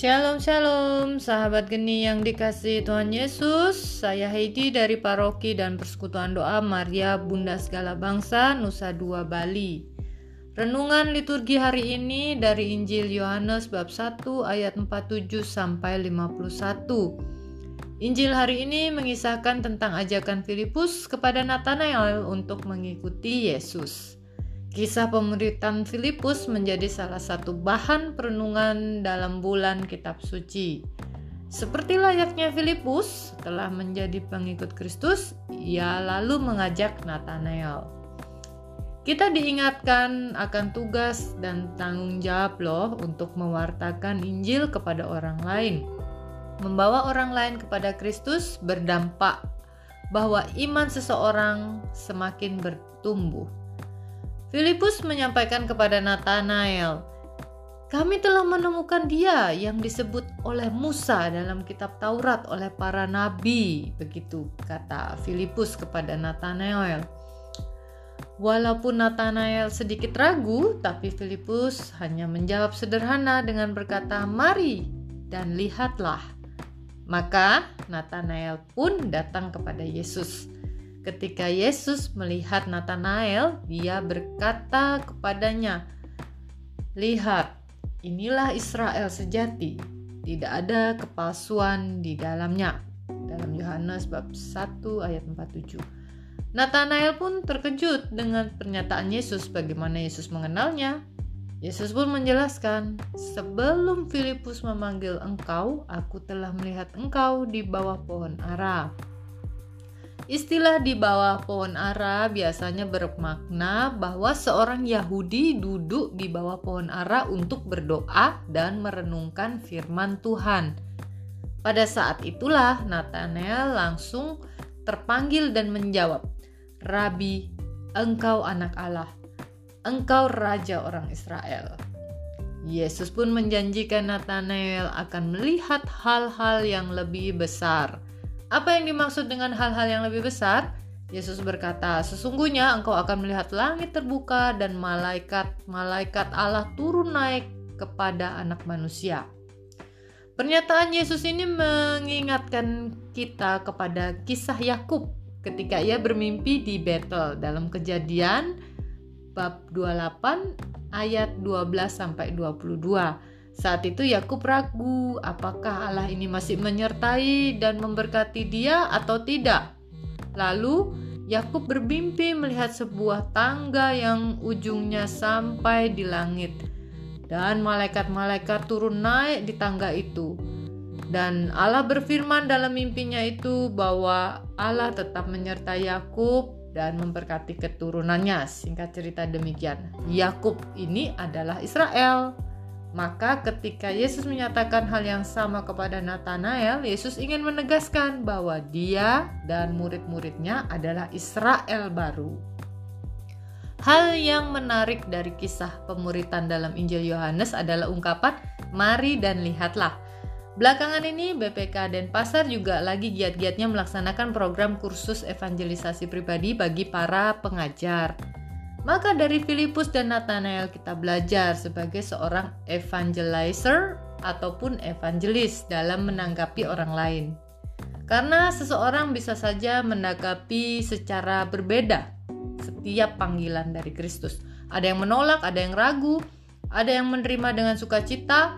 Shalom Shalom sahabat geni yang dikasih Tuhan Yesus. Saya Heidi dari Paroki dan Persekutuan Doa Maria Bunda Segala Bangsa Nusa Dua Bali. Renungan liturgi hari ini dari Injil Yohanes bab 1 ayat 47 sampai 51 Injil hari ini mengisahkan tentang ajakan Filipus kepada Nathanael untuk mengikuti Yesus. Kisah pemuritan Filipus menjadi salah satu bahan perenungan dalam bulan kitab suci. Seperti layaknya Filipus, setelah menjadi pengikut Kristus, ia lalu mengajak Nathanael. Kita diingatkan akan tugas dan tanggung jawab loh untuk mewartakan Injil kepada orang lain. Membawa orang lain kepada Kristus berdampak bahwa iman seseorang semakin bertumbuh. Filipus menyampaikan kepada Nathanael, "Kami telah menemukan dia yang disebut oleh Musa dalam kitab Taurat oleh para nabi." Begitu kata Filipus kepada Nathanael. Walaupun Nathanael sedikit ragu, tapi Filipus hanya menjawab sederhana dengan berkata, "Mari dan lihatlah." Maka Nathanael pun datang kepada Yesus. Ketika Yesus melihat Nathanael, dia berkata kepadanya, "Lihat, inilah Israel sejati, tidak ada kepalsuan di dalamnya." Dalam Yohanes bab 1 ayat 47. Nathanael pun terkejut dengan pernyataan Yesus bagaimana Yesus mengenalnya. Yesus pun menjelaskan, "Sebelum Filipus memanggil engkau, aku telah melihat engkau di bawah pohon ara." Istilah di bawah pohon ara biasanya bermakna bahwa seorang Yahudi duduk di bawah pohon ara untuk berdoa dan merenungkan firman Tuhan. Pada saat itulah Nathanael langsung terpanggil dan menjawab, "Rabi, engkau anak Allah, engkau raja orang Israel." Yesus pun menjanjikan Nathanael akan melihat hal-hal yang lebih besar apa yang dimaksud dengan hal-hal yang lebih besar? Yesus berkata, "Sesungguhnya engkau akan melihat langit terbuka dan malaikat-malaikat Allah turun naik kepada anak manusia." Pernyataan Yesus ini mengingatkan kita kepada kisah Yakub ketika ia bermimpi di Betel dalam Kejadian bab 28 ayat 12 sampai 22. Saat itu Yakub ragu apakah Allah ini masih menyertai dan memberkati dia atau tidak. Lalu Yakub bermimpi melihat sebuah tangga yang ujungnya sampai di langit dan malaikat-malaikat turun naik di tangga itu. Dan Allah berfirman dalam mimpinya itu bahwa Allah tetap menyertai Yakub dan memberkati keturunannya. Singkat cerita demikian. Yakub ini adalah Israel. Maka ketika Yesus menyatakan hal yang sama kepada Nathanael, Yesus ingin menegaskan bahwa dia dan murid-muridnya adalah Israel baru. Hal yang menarik dari kisah pemuritan dalam Injil Yohanes adalah ungkapan mari dan lihatlah. Belakangan ini BPK dan Pasar juga lagi giat-giatnya melaksanakan program kursus evangelisasi pribadi bagi para pengajar. Maka dari Filipus dan Nathanael kita belajar sebagai seorang evangelizer ataupun evangelis dalam menanggapi orang lain. Karena seseorang bisa saja menanggapi secara berbeda setiap panggilan dari Kristus. Ada yang menolak, ada yang ragu, ada yang menerima dengan sukacita.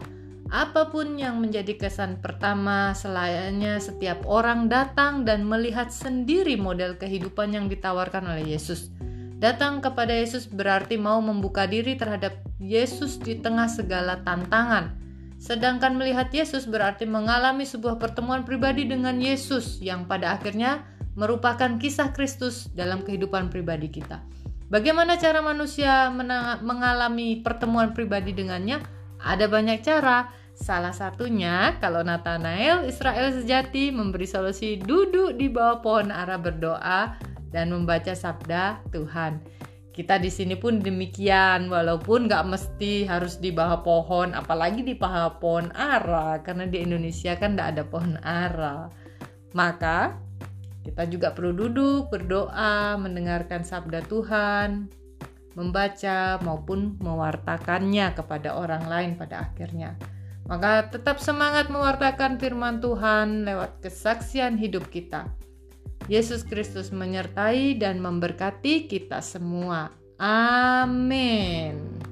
Apa pun yang menjadi kesan pertama, selainnya setiap orang datang dan melihat sendiri model kehidupan yang ditawarkan oleh Yesus Datang kepada Yesus berarti mau membuka diri terhadap Yesus di tengah segala tantangan. Sedangkan melihat Yesus berarti mengalami sebuah pertemuan pribadi dengan Yesus yang pada akhirnya merupakan kisah Kristus dalam kehidupan pribadi kita. Bagaimana cara manusia mengalami pertemuan pribadi dengannya? Ada banyak cara. Salah satunya kalau Nathanael Israel sejati memberi solusi duduk di bawah pohon ara berdoa dan membaca sabda Tuhan. Kita di sini pun demikian, walaupun nggak mesti harus di bawah pohon, apalagi di bawah pohon ara, karena di Indonesia kan nggak ada pohon ara. Maka kita juga perlu duduk, berdoa, mendengarkan sabda Tuhan, membaca maupun mewartakannya kepada orang lain pada akhirnya. Maka tetap semangat mewartakan firman Tuhan lewat kesaksian hidup kita. Yesus Kristus menyertai dan memberkati kita semua. Amin.